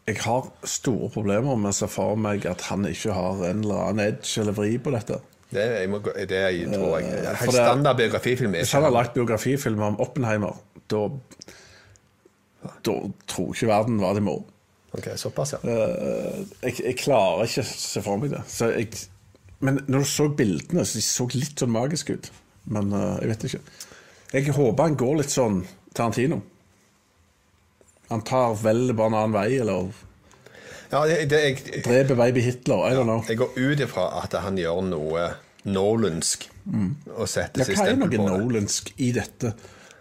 Jeg har store problemer med å se for meg at han ikke har en eller annen edge eller vri på dette. Det, jeg må, det jeg tror jeg. Eh, Helt det- standard biografifilm. Hvis han har lagt biografifilm om Oppenheimer, da Da tror ikke verden hva det må. Ok, såpass, ja. Eh, jeg, jeg klarer ikke å se for meg det. Så jeg, men når du så bildene, så de så litt sånn magiske ut. Men eh, jeg vet ikke. Jeg håper han går litt sånn Tarantino. Han tar vel bare en annen vei, eller ja det, det, jeg, dreper baby Hitler. I don't know. jeg går ut ifra at han gjør noe nolansk og setter Ja, sitt hva er noe på nolansk i dette?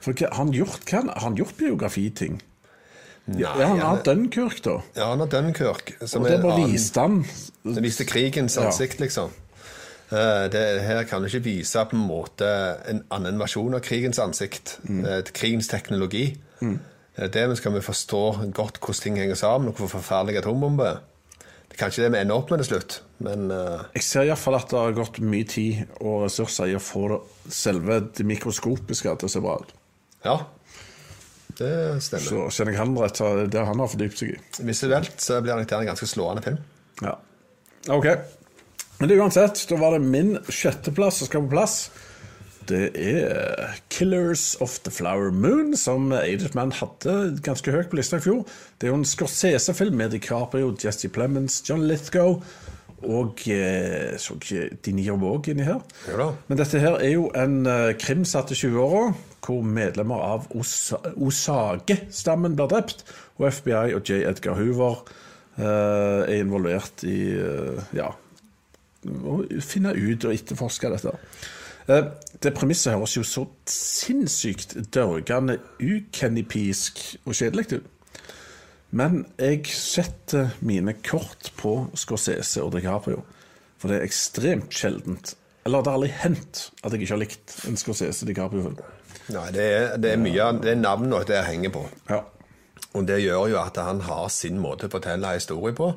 For hva, han gjort, hva, han gjort biografiting? Ja, han har Dunkerque, da. Ja, han har Dunkerque. Som Og det bare viste han Det viste krigens Ja. ansikt, liksom. Eh, Det, her kan du ikke vise på en måte en annen versjon av krigens ansikt. Mm. eh, Krigens teknologi. Eh, Det er skal vi forstå godt hvordan ting henger sammen, og hvor forferdelig atombombe er. Det er kanskje det vi ender opp med til slutt, men uh... Jeg ser iallfall at det har gått mye tid og ressurser i å få det, selve det mikroskopiske til å se bra ut. ja. Det stemmer. Så kjenner jeg han rett, så det det han har fordypt seg i. Visuelt så blir det en ganske slående film. Ja. Ok. Men det er uansett, da var det min sjetteplass som skal på plass. Det er Killers of the Flower Moon, som Aided-Man hadde ganske høyt på lista i fjor. Det er jo en Scorsese-film med DiCaprio, Jesse Plemons, John Lithgow og eh, så ikke De Niro Våg inni her. Ja. Men dette her er jo en eh, krim satt i 20-åra, hvor medlemmer av Osa Osage-stammen blir drept, og FBI og J. Edgar Hoover eh, er involvert i eh, ja, å finne ut og etterforske dette. Eh, det premisset høres jo så sinnssykt dørgende ukenipisk og kjedelig ut. Men jeg setter mine kort på Scorsese og DiCaprio. For det er ekstremt sjeldent Eller det har aldri hendt at jeg ikke har likt en Scorsese DiCaprio-film. Nei, det er, det er mye av det navnet det henger på. Ja. Og det gjør jo at han har sin måte å fortelle historie på.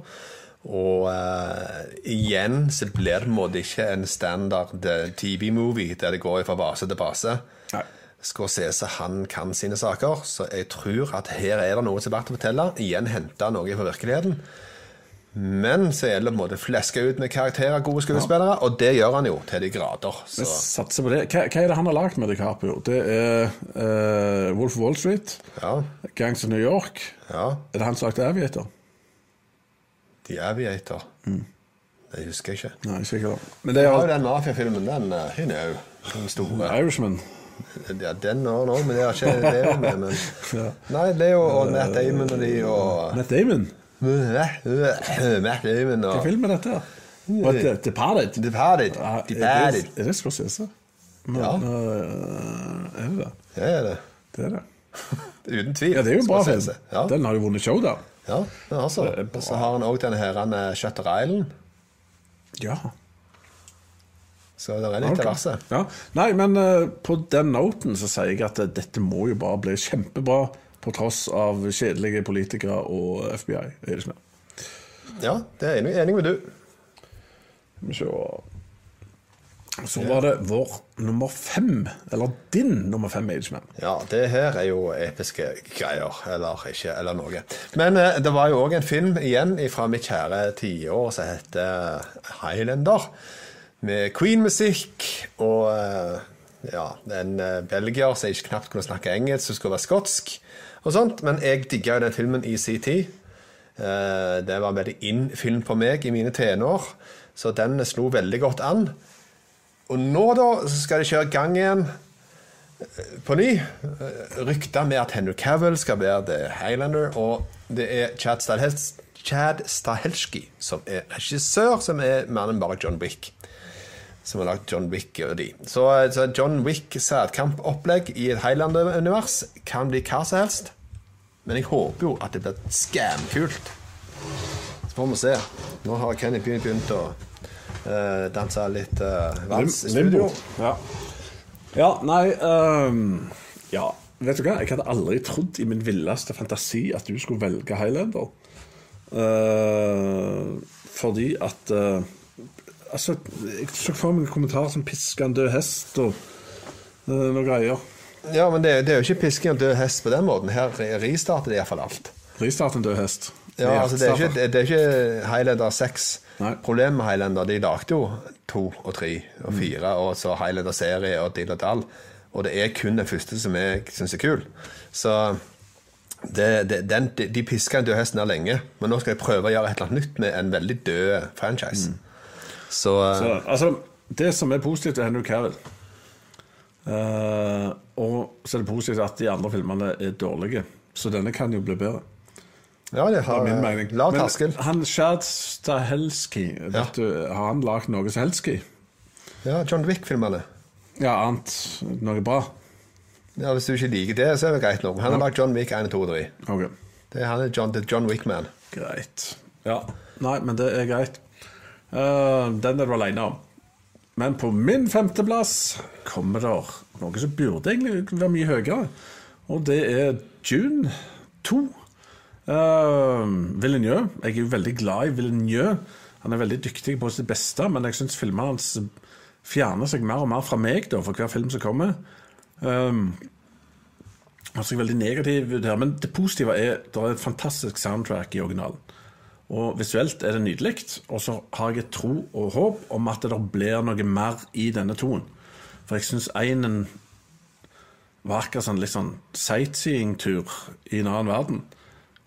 Og uh, igjen så blir det på en måte ikke en standard eh, TV-movie der det går fra base til base. Nei. Scorsese han kan sine saker, så jeg tror at her er det noe som er verdt å fortelle. Igjen hente noe fra virkeligheten. Men så er det på en måte fleska ut med karakterer, gode skuespillere, og det gjør han jo til de grader. Så. Satser på det. Hva, hva er det han har lagd med DiCaprio? Det er uh, Wolf of Wall Street, Ja, Gangs of New York. ja. Er det han som lagde Aviator? The Aviator. Det husker jeg ikke. Nei, ikke sikkert. Men det er, har jo den mafiafilmen, den hun er jo den store. Irishman. Ja, den og nå, men det har ikke det med. Men... Ja. Nei, det jo og Matt Damon og de og Matt Damon. Matt Damon Hva og film er dette? The, Departed? Departed. Departed. det, er det Scorsese? Ja. eh, er det det? Det. Det er det. Uten tvil. Ja, det er jo en bra film. Ja, Den har jo vunnet show, da. Ja altså. Og så har han òg denne her han, eh, Shutter Island. Ja. Så det er litt Ok. Okay. Ja. Nei, men uh, på den noten så sier jeg at uh, dette må jo bare bli kjempebra, på tross av kjedelige politikere og FBI. Er det det? Ja, det er jeg enig med du. Skal vi se Så var det vår nummer fem, eller din nummer fem, Ageman. Ja, det her er jo episke greier, eller ikke, eller noe. Men eh, det var jo òg en film igjen fra mitt kjære tiår som heter Highlander. Med Queen-musikk og eh, ja, en eh, belgier som ikke knapt kunne snakke engelsk, som skulle være skotsk og sånt. Men jeg digga jo den filmen i sin tid. Eh, det var en veldig in-film på meg i mine tenår, så den slo veldig godt an. Og nå, da, så skal de kjøre gang igjen på ny. eh, Rykter med at Henry Cavill skal være The Highlander, og det er Chad, Stahels Chad Stahelski som er regissør, som er mer enn bare John Wick. Som har lagd John Wick og de. Så, så John Wick sædkampopplegg i et Highlander-univers kan bli hva som helst. Men jeg håper jo at det blir skamkult. Så får vi se. Nå har Kenny begynt å eh, danse litt uh, vals i studio. Ja. ja, nei um, Ja, vet du hva? Jeg hadde aldri trodd i min villeste fantasi at du skulle velge Highlander. Uh, fordi at uh, Altså, jeg så for meg en kommentar som 'piska en død hest' og uh, noe greier. Ja, men det, det er jo ikke pisking av død hest på den måten. Her restarter det iallfall alt. Ristart en død hest. Ja, altså det er ikke, det er ikke Highlander 6. Nei. Problemet med Highlander, de lagde jo to og tre og fire, og så Highlander-serie og dill og dall. Og det er kun den første som jeg syns er kul. Så det, det, den, de, de piska en død hest der lenge, men nå skal jeg prøve å gjøre et eller annet nytt med en veldig død franchise. Så, Så, altså, det som er positivt, er Henry Cavill. uh, og så er det positivt at de andre filmene er dårlige. Så denne kan jo bli bedre. Ja, det har min mening. lav terskel. han Shad Stahelski, vet du, har han lagd noe som helst Ja, John Wick-filmene. Ja, annet noe bra? Ja, Hvis du ikke liker det, så er det greit nok. Han har lagd John Wick 1, 2 og 3. Okay. Det er, han er John, John Wick-man. greit. Ja, Nei, men det er greit. Uh, den er du aleine om. Men på min femteplass kommer det noe som burde egentlig være mye høyere. Og det er June 2. Uh, Villeneuve. Jeg er jo veldig glad i Villeneuve. Han er veldig dyktig på sitt beste, men jeg syns filmene hans fjerner seg mer og mer fra meg da, for hver film som kommer. Um, altså, jeg er veldig negativ der, men det positive er det er et fantastisk soundtrack i originalen. Og visuelt er det nydelig. Og så har jeg et tro og håp om at det blir noe mer i denne toen. For jeg syns einen var akkurat sånn litt sånn sightseeing-tur i en annen verden.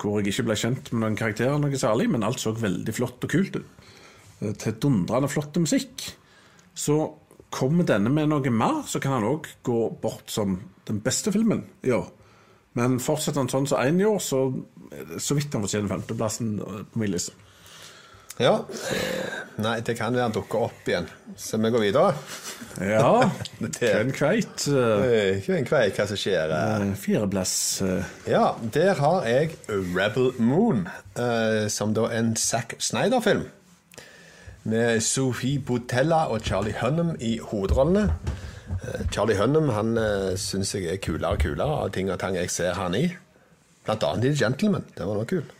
Hvor jeg ikke ble kjent med noen karakterer noe særlig, men alt så veldig flott og kult ut. Eh, Til dundrende flott musikk. Så kommer denne med noe mer, så kan han òg gå bort som den beste filmen i år. Men fortsetter han sånn som én i år, så så vidt han fortjener femteplassen eh, på min liste. Ja. Nei, det kan være han dukker opp igjen. Så vi går videre. Ja, Ken Kveit. eh, Eh, en kvei hva som skjer. eh. eh, Fjerdeplass. eh, Ja, der har jeg Rebel Moon, som da er en Zack Snyder-film. med Sophie Botella og Charlie Hunnam i hovedrollene. Charlie Hunnam han syns jeg er kulere og kulere av ting og tang jeg ser han i. Blant annet i Gentleman. Det var noe kult.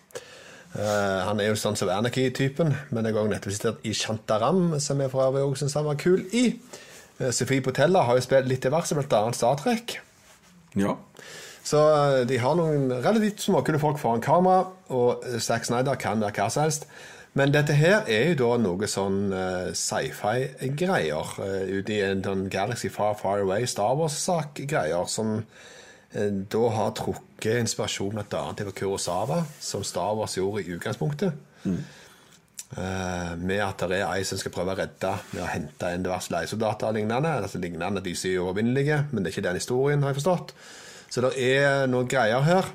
Uh, han er jo sånn som Wernicke-typen, men jeg har også nettopp sitert i Shantaram, som jeg for øvrig også syns han var kul i. Uh, Sophie Botella har jo spilt litt diverse, blant annet Star Trek. Ja. Så uh, de har noen relativt småkule folk foran kamera, og Zack Snyder kan være hva som helst. Men dette her er jo da noe sånn sci-fi-greier uh, ute i en sånn Galaxy Far Far Away Star Wars-sak-greier som da har trukket inspirasjon bl.a. til Kurosawa, som Star Wars gjorde i utgangspunktet. Mm. med at det er ei som skal prøve å redde med å hente en diverse leiesoldater lignende. Altså lignende de som er uovervinnelige, men det er ikke den historien, har jeg forstått. Så det er noen greier her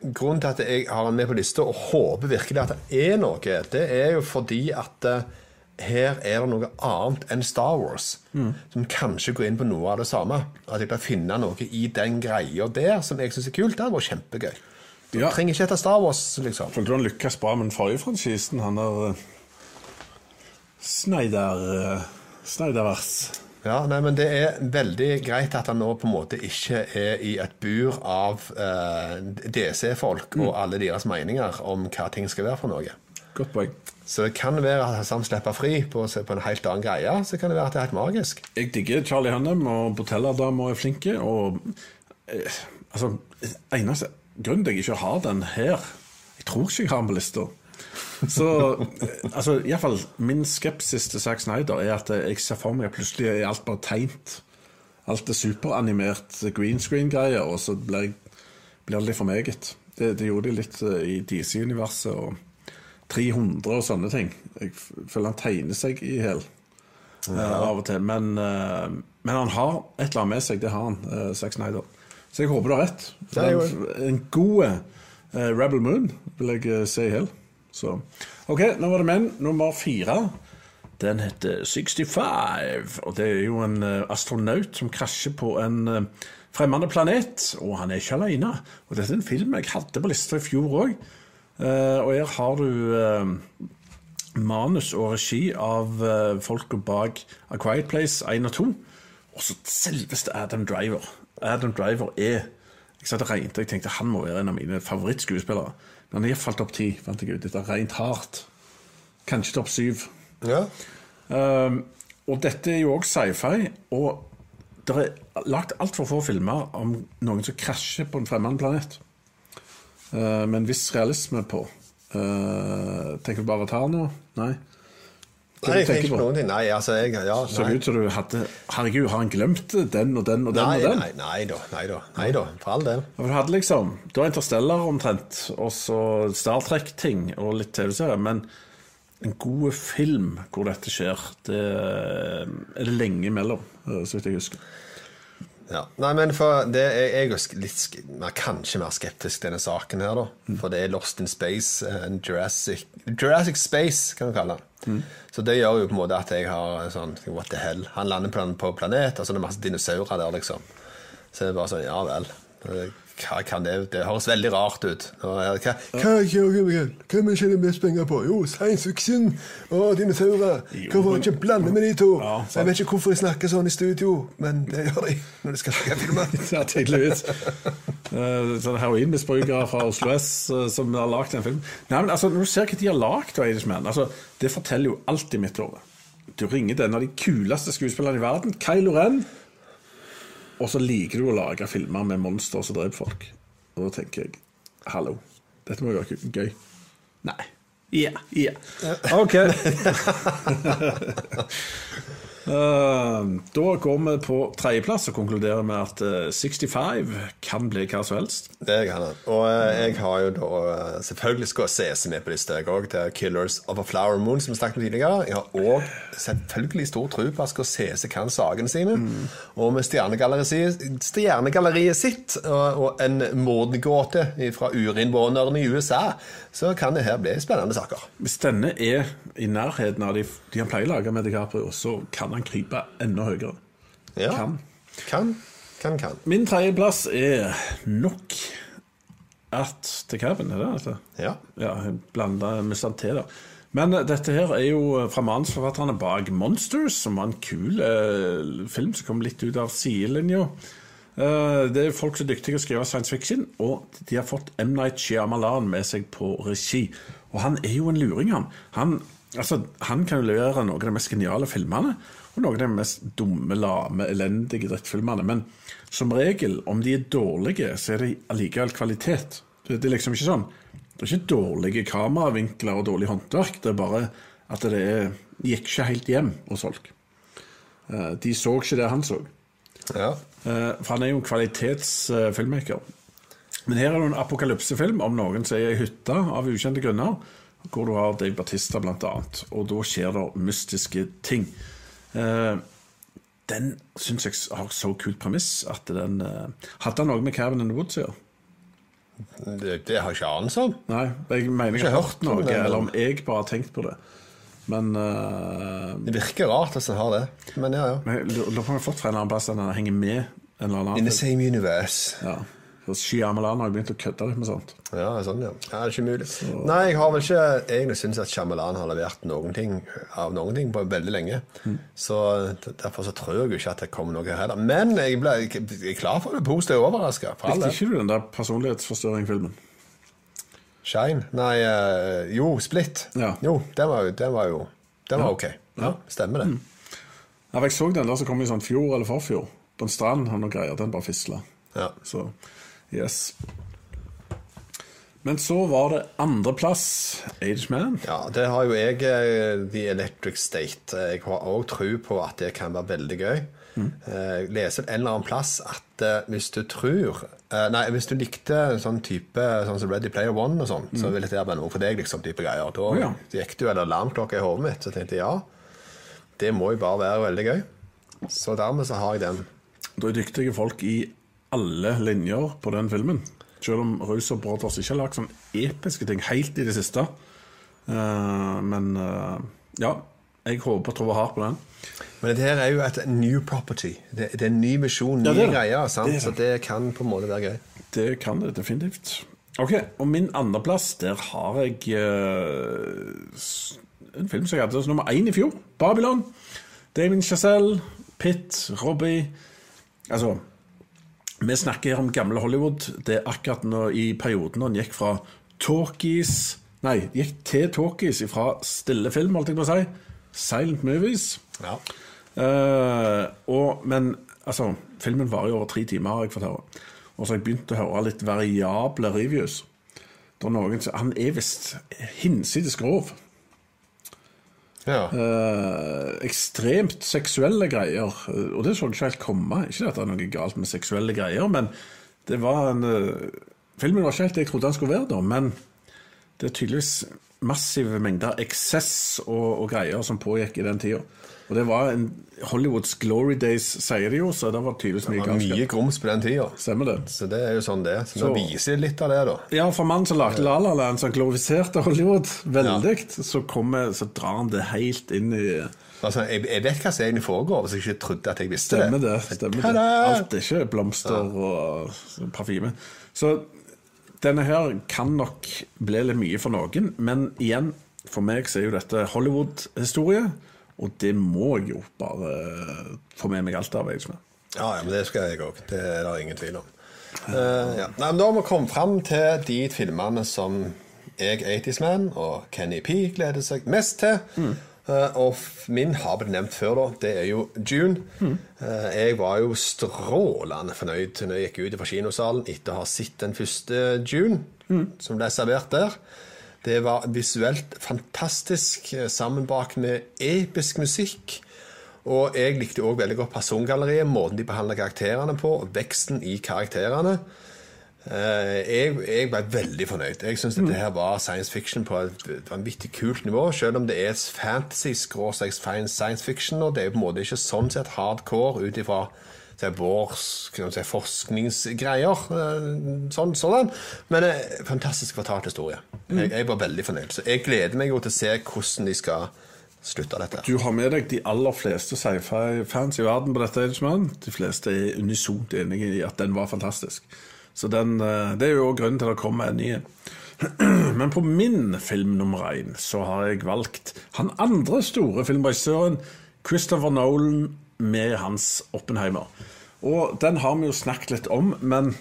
grunnen til at jeg har den med på lista og håper virkelig at det er noe, det er jo fordi at uh, her er det noe annet enn Star Wars. Mm. Som kanskje går inn på noe av det samme. At jeg kan finne noe i den greia der som jeg syns er kult. Det hadde vært kjempegøy. Du ja. trenger ikke hete Star Wars, liksom. Følte du han lykkes bra med den forrige franchisen? Han der uh, Sneider uh, Sneidervers. Ja, nei, men Det er veldig greit at han nå på en måte ikke er i et bur av eh, DC-folk mm. og alle deres meninger om hva ting skal være for noe. Godt poeng. Så det kan være at han slipper fri på, på, en helt annen greie. Så kan det være at det er helt magisk. Jeg digger Charlie Hunnam, og Botella-dama er flinke. Og eh, altså Eneste grunnen til jeg ikke har den her Jeg tror ikke jeg har den på lista. Så eh, altså, iallfall min skepsis til Zack Snyder er at jeg ser for meg at plutselig er alt bare tegnt. Alt er superanimert green screen-greier, og så blir, det litt for meget. Det, det gjorde de litt eh, i DC-universet og 300 og sånne ting. Jeg føler han tegner seg i hjel ja. uh, av og til. Men, uh, men, han har et eller annet med seg, det har han, uh, Zack Snyder. Så jeg håper du har rett. En, en god uh, Rebel Moon vil jeg se i hjel. Så. OK, nå var det menn. Nummer fire. Den heter 65. Og det er jo en astronaut som krasjer på en fremmede planet. Og han er ikke alene. Og dette er en film jeg hadde på lista i fjor òg. Uh, eh, og her har du manus og regi av folka bak A Quiet Place 1 og 2. Og så selveste Adam Driver. Adam Driver er Jeg satt og regnet, og jeg tenkte han må være en av mine favorittskuespillere. Men han har falt opp ti, fant jeg ut. Dette er rent hardt. Kanskje topp syv. Ja. Um, og dette er jo òg sci-fi. Og det er lagt altfor få filmer om noen som krasjer på en fremmed planet. Uh, med en viss realisme på. Uh, tenker du bare nå? Nei? Nei, jeg tenker ikke noen ting. Nei, altså, jeg, ja, nei. Så ut som du hadde Herregud, har han glemt den og den og den? Nei, og den? Nei, nei da. Nei da, nei da, for all del. Du hadde liksom Du har Interstellar omtrent, og så Star Trek-ting og litt TV-serie, men en god film hvor dette skjer, det er det lenge imellom, eh, så vidt jeg husker. Ja. Nei, men for det er jeg er litt, kanskje mer skeptisk til denne saken her, da. Mm. For det er Lost in Space, en Jurassic, Jurassic Space, kan du kalle det. Mm. Så det gjør jo på en måte at jeg har sånn What the hell? Han lander på, på planet, og så er det masse dinosaurer der, liksom. Så det er bare sånn Ja vel hva kan det Det høres veldig rart ut. Hva, hva, hva, hva tjener mest penger på? Jo, science fiction og dinosaurer. Hvorfor ikke blande med de to? jeg vet ikke hvorfor jeg snakker sånn i studio, men det gjør de når de skal lage filmer. ja, tydeligvis. Sånne sånn Heroinmisbrukere fra Oslo S uh, som har lagd en film. Nei, men altså, Når du ser hva de har lagd, altså, det forteller jo alt i mitt hode. Du ringer den av de kuleste skuespillerne i verden, Kylo Ren. Og så liker du å lage filmer med monstre som dreper folk. Og da tenker jeg hallo, dette må jo være gøy. Nei. Ja, yeah, ja. Yeah. OK. Uh, da går vi på tredjeplass og konkluderer med at uh, 65 kan bli hva som helst. Det kan det. Og uh, jeg har jo da selvfølgelig CS med på lista, jeg òg. Er Killers of a Flower Moon, som vi snakket om tidligere. Jeg har òg selvfølgelig stor tro på at Scorsese kan sakene sine. Mm. Og med Stjernegalleriet, stjernegalleriet sitt og, og en mordgåte fra urinnvånerne i USA, så kan det her bli spennende saker. Hvis denne er i nærheten av de, de han pleier å lage med DiCaprio, så kan kan krype enda høyere. Ja. Kan. Kan, kan, kan. Min tredjeplass er nok at The Cabin, er det? Altså? Ja. ja Blanda med Santé, da. Men eh, dette her er jo fra manusforfatterne bak Monsters, som var en kul eh, film som kom litt ut av sidelinja. Eh, det er folk som er dyktige til å skrive science fiction, og de har fått M. Night Shyamalan med seg på regi. Og han er jo en luring, han. Han, altså, han kan jo levere noen av de mest geniale filmene, og noen av de mest dumme, lame, elendige drittfilmene. Men som regel, om de er dårlige, så er de allikevel kvalitet. Det er liksom ikke sånn Det er ikke dårlige kameravinkler og dårlig håndverk. Det er bare at det er, gikk ikke helt hjem hos folk. Eh, De så ikke det han så. Ja. Eh, For han er jo en kvalitetsfilmmaker. Men her er det en apokalypsefilm om noen som er i hytta av ukjente grunner. Hvor du har Dave Batista, annet. Og da skjer det mystiske ting. Eh, Den syns jeg har så kult premiss at den eh, Hadde han noe med Cabin in the Woods å gjøre? Det, det har jeg ikke anelse om. Nei, jeg mener jeg har hørt hørt noe, eller om jeg bare har tenkt på det. Men uh, Det virker rart hvis han har det. Men ja, ja. men jeg lurer på om jeg har fått fra en annen plass at han henger med en eller annen. In the same universe. Ja. For Shyamalan har jo begynt å kødde litt med sånt. Ja, sånn, ja. ja det er ikke mulig. Nei, jeg har vel ikke egentlig syntes at Shyamalan har levert noen ting av noen ting på veldig lenge. Så Derfor så tror jeg ikke at det kommer noe heller. Men jeg, ble, jeg klar for å bli positivt overraska. Likte ikke du den der personlighetsforstørring-filmen? Shine? Nei, eh, jo, Split. Ja. Jo, den var jo, den var jo den var ok. Ja, Stemmer det. Ja, jeg så den der som kom i sånn fjor eller forfjor. På en strand og noe greier. Den bare fisla. Ja. Så yes. Men så var det andreplass Age Man. Ja, det har jo jeg, eh, The Electric State. Jeg har òg tro på at det kan være veldig gøy. Eh, Jeg leser en eller annen plass at eh, hvis du tror eh, Nei, hvis du likte sånn type sånn som Ready Player One og sånn, så ville det være noe for deg, liksom, type greier. Da ja. gikk det jo en alarmklokke i hodet mitt, så tenkte jeg ja, det må jo bare være veldig gøy. Så dermed så har jeg den. Da er dyktige folk i alle linjer på den filmen. Selv om Russo Brothers ikke har lagd sånn episke ting helt i det siste. Uh, men uh, ja, jeg håper og tror hardt på den. Men det her er jo et new property. Det, det er en ny misjon, nye Ja, er greier. Sant? Det. Så det kan på en måte være gøy. Det kan det definitivt. Ok, og min andreplass, der har jeg uh, en film som jeg hadde som nummer én i fjor. Babylon. Damien Chazelle, Pitt, Robbie Altså, vi snakker her om gamle Hollywood. Det er akkurat nå i perioden han gikk fra talkies Nei, gikk til talkies fra stille film, holdt jeg på å si. Silent movies. Ja. Uh, og, men altså, filmen varer jo over tre timer, har jeg fått høre. Og så har jeg begynt å høre litt variable reviews. da er noen Han er visst hinsides grov. Eh, ekstremt seksuelle greier. eh, Og det så jeg ikke helt komme. Ikke at det er noe galt med seksuelle greier, men det var en eh, Filmen var ikke helt det jeg trodde den skulle være, da, men det er tydeligvis massive mengder eksess og, og greier som pågikk i den tida. Og det var en Hollywoods glory days, sier de jo, så det var tydeligvis mye Det var mye grums på den tida. Stemmer det. Så det er jo sånn det er. Så, nå viser litt av det, da. Ja, for mannen som lagde La La Land, som glorifiserte Hollywood veldig, så, kommer, så drar han det helt inn i Altså, jeg, jeg vet hva som egentlig foregår, hvis jeg ikke trodde at jeg visste Stemmer det. det. stemmer det. Alt er ikke blomster og parfyme. Så denne her kan nok bli litt mye for noen, men igjen, for meg så er jo dette Hollywood-historie, og det må jeg jo bare få med meg alt av. Liksom. Ja, ja, men det skal jeg òg. Det er det ingen tvil om. Uh, ja. Nei, men Da har vi kommet fram til de filmene som jeg, 80's Man og Kenny P gleder seg mest til. Eh, og min har blitt nevnt før, da. Det er jo June. Eh, jeg var jo strålende fornøyd når jeg gikk ut fra kinosalen etter å ha sett den første June, som ble servert der. Det var visuelt fantastisk, eh, sammenbakt med episk musikk. Og jeg likte òg veldig godt persongalleriet, måten de behandla karakterene på, veksten i karakterene. Eh, Jeg, jeg ble veldig fornøyd. Jeg syns dette her var science fiction på et vanvittig kult nivå. Selv om det er fantasy-science fiction, og det er på en måte ikke sånn sett hardcore ut ifra det er vår si, forskningsgreier. eh, Sånn, sånn. Men eh, fantastisk fortalt historie. Jeg, jeg var veldig fornøyd. Så jeg gleder meg jo til å se hvordan de skal slutte dette. Du har med deg de aller fleste sci-fi-fans i verden på dette. Edgeman. De fleste er unisont enige i at den var fantastisk. Så den, eh, Det er jo også grunnen til at det kommer en ny. Men på min film nummer én så har jeg valgt han andre store filmregissøren, Christopher Nolan, med hans Oppenheimer. Og den har vi jo snakket litt om, men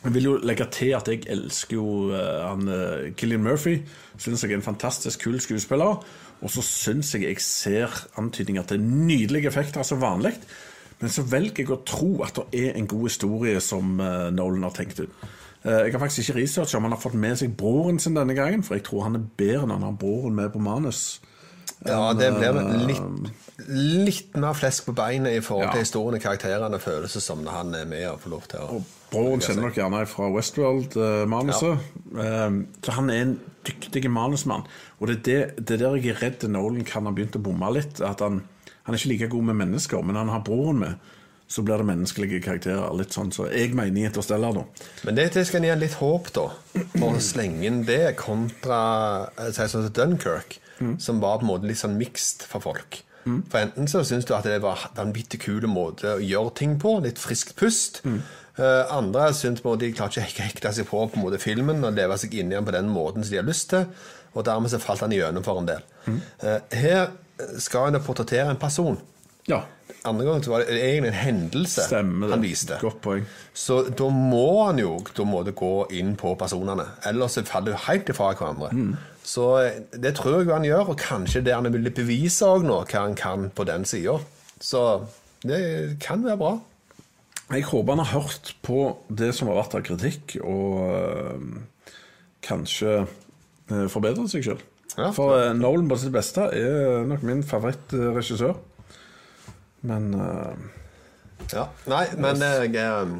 jeg vil jo legge til at jeg elsker jo uh, han Killian Murphy. Syns jeg er en fantastisk kul skuespiller. Og så syns jeg jeg ser antydninger til nydelige effekter som vanlig. Men så velger jeg å tro at det er en god historie som uh, Nolan har tenkt ut. jeg har faktisk ikke researcha om han har fått med seg broren sin denne gangen, for jeg tror han er bedre når han har broren med på manus. Ja, det blir litt, litt mer flesk på beinet i forhold til Ja. historien og karakterene. Føles det som når han er med og får lov til å Broren kjenner nok gjerne fra Westworld-manuset. Så han er en dyktig manusmann. Og det er det, det er der jeg er redd Nolan kan ha begynt å bomme litt. At han, han er ikke like god med mennesker, men han har broren med. Så blir det menneskelige karakterer. Litt sånn så jeg mener i Interstellar, da. Men det, det skal gi litt håp, da. For å slenge inn det kontra eh, sånn som Dunkerque, som var på en måte litt sånn mixed for folk. For enten så syns du at det var en vanvittig kul måte å gjøre ting på, litt friskt pust. Eh, andre syns på en måte de klarer ikke å hekte seg på, på måte filmen og leve seg inn i den på den måten som de har lyst til. Og dermed så falt han igjennom for en del. Uh, her skal en portrettere en person. Ja, Andre gangen var det egentlig en hendelse stemmer det. han viste. Godt poeng. Så da må han jo da må det gå inn på personene. Ellers så faller du helt ifra hverandre. Så eh, det tror jeg han gjør, og kanskje det han vil bevise òg nå, hva han kan på den sida. Så det kan være bra. Jeg håper han har hørt på det som har vært av kritikk, og øh, kanskje øh, forbedret seg sjøl. Ja. For Nolan på sitt beste er nok min favorittregissør. Men øh, Ja. Nei, men jeg, eh,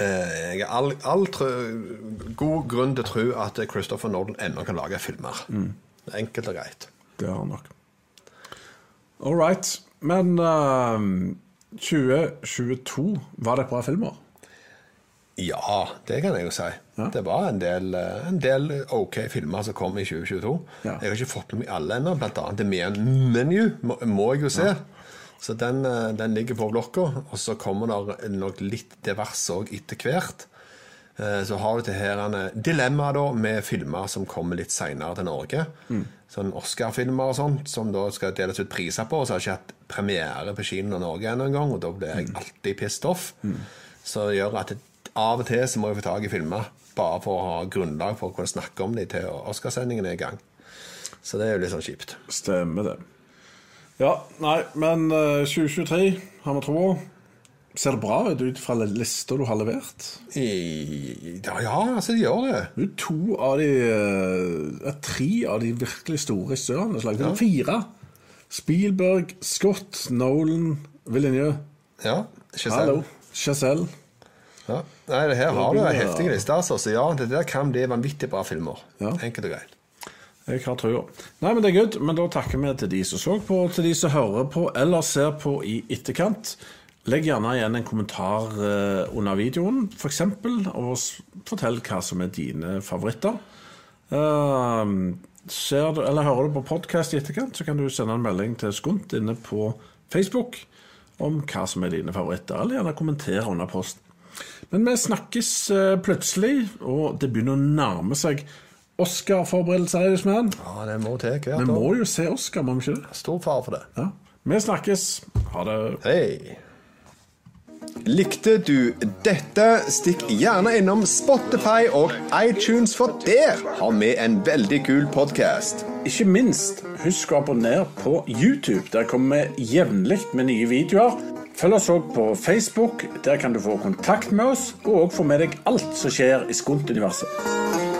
jeg har all, all tro, god grunn til å tro at Christopher Nolan ennå kan lage filmer. Enkelt og greit. det har han nok. All right. Men uh, 2022, var det et bra filmer? Ja, det kan jeg jo si. Ja. Det var en del, eh, en del ok filmer som kom i 2022. Ja. Jeg har ikke fått med meg alle ennå, annet The Man Menu må, jeg jo se. Så den, eh, den ligger på blokka. Og så kommer det nok litt diverse òg etter hvert. Eh, Så har vi til her en dilemma da med filmer som kommer litt seinere til Norge. Sånn Oscar-filmer og sånt, som da skal deles ut priser på. Og så har jeg ikke hatt premiere på kino i Norge ennå en gang, og da blir jeg alltid pissed off. Så det gjør at det, av og til så må jeg få tak i filmer, bare for å ha grunnlag for å kunne snakke om dem til Oscarsendingen er i gang. Så det er jo litt sånn kjipt. Stemmer det. Ja, nei, men øh, 2023 har vi troa. Ser det bra ut ut fra lista du har levert? I, ja, ja, altså de gjør det. To av de uh, Tre av de virkelig store regissørene. Ja. Fire. Spielberg, Scott, Nolan, Villeneuve. Ja, Chazelle. Chazelle. Ja. Nei, det her har du en heftig liste, altså. Så ja, det der kan bli vanvittig bra filmer. Ja. Enkelt og greit. Jeg har trua. Nei, men det er good. Men da takker vi til de som så på, og til de som hører på eller ser på i etterkant. Legg gjerne igjen en kommentar eh, under videoen, f.eks., og fortell hva som er dine favoritter. Uh, ser du, eller hører du på podkast i etterkant, så kan du sende en melding til Skunt inne på Facebook om hva som er dine favoritter, eller gjerne kommentere under posten. Men vi snakkes eh, plutselig, og det begynner å nærme seg Oscar-forberedelser. Ja, det må til hvert Vi må jo se Oscar, må vi ikke det? Stor fare for det. Ja. Vi snakkes. Ha det. Hei. Likte du dette? Stikk gjerne innom Spotify og iTunes, for der har vi en veldig kul podkast. Ikke minst, husk å abonnere på YouTube. Der kommer vi jevnlig med nye videoer. Følg oss òg på Facebook. Der kan du få kontakt med oss, og òg få med deg alt som skjer i Skunt-universet.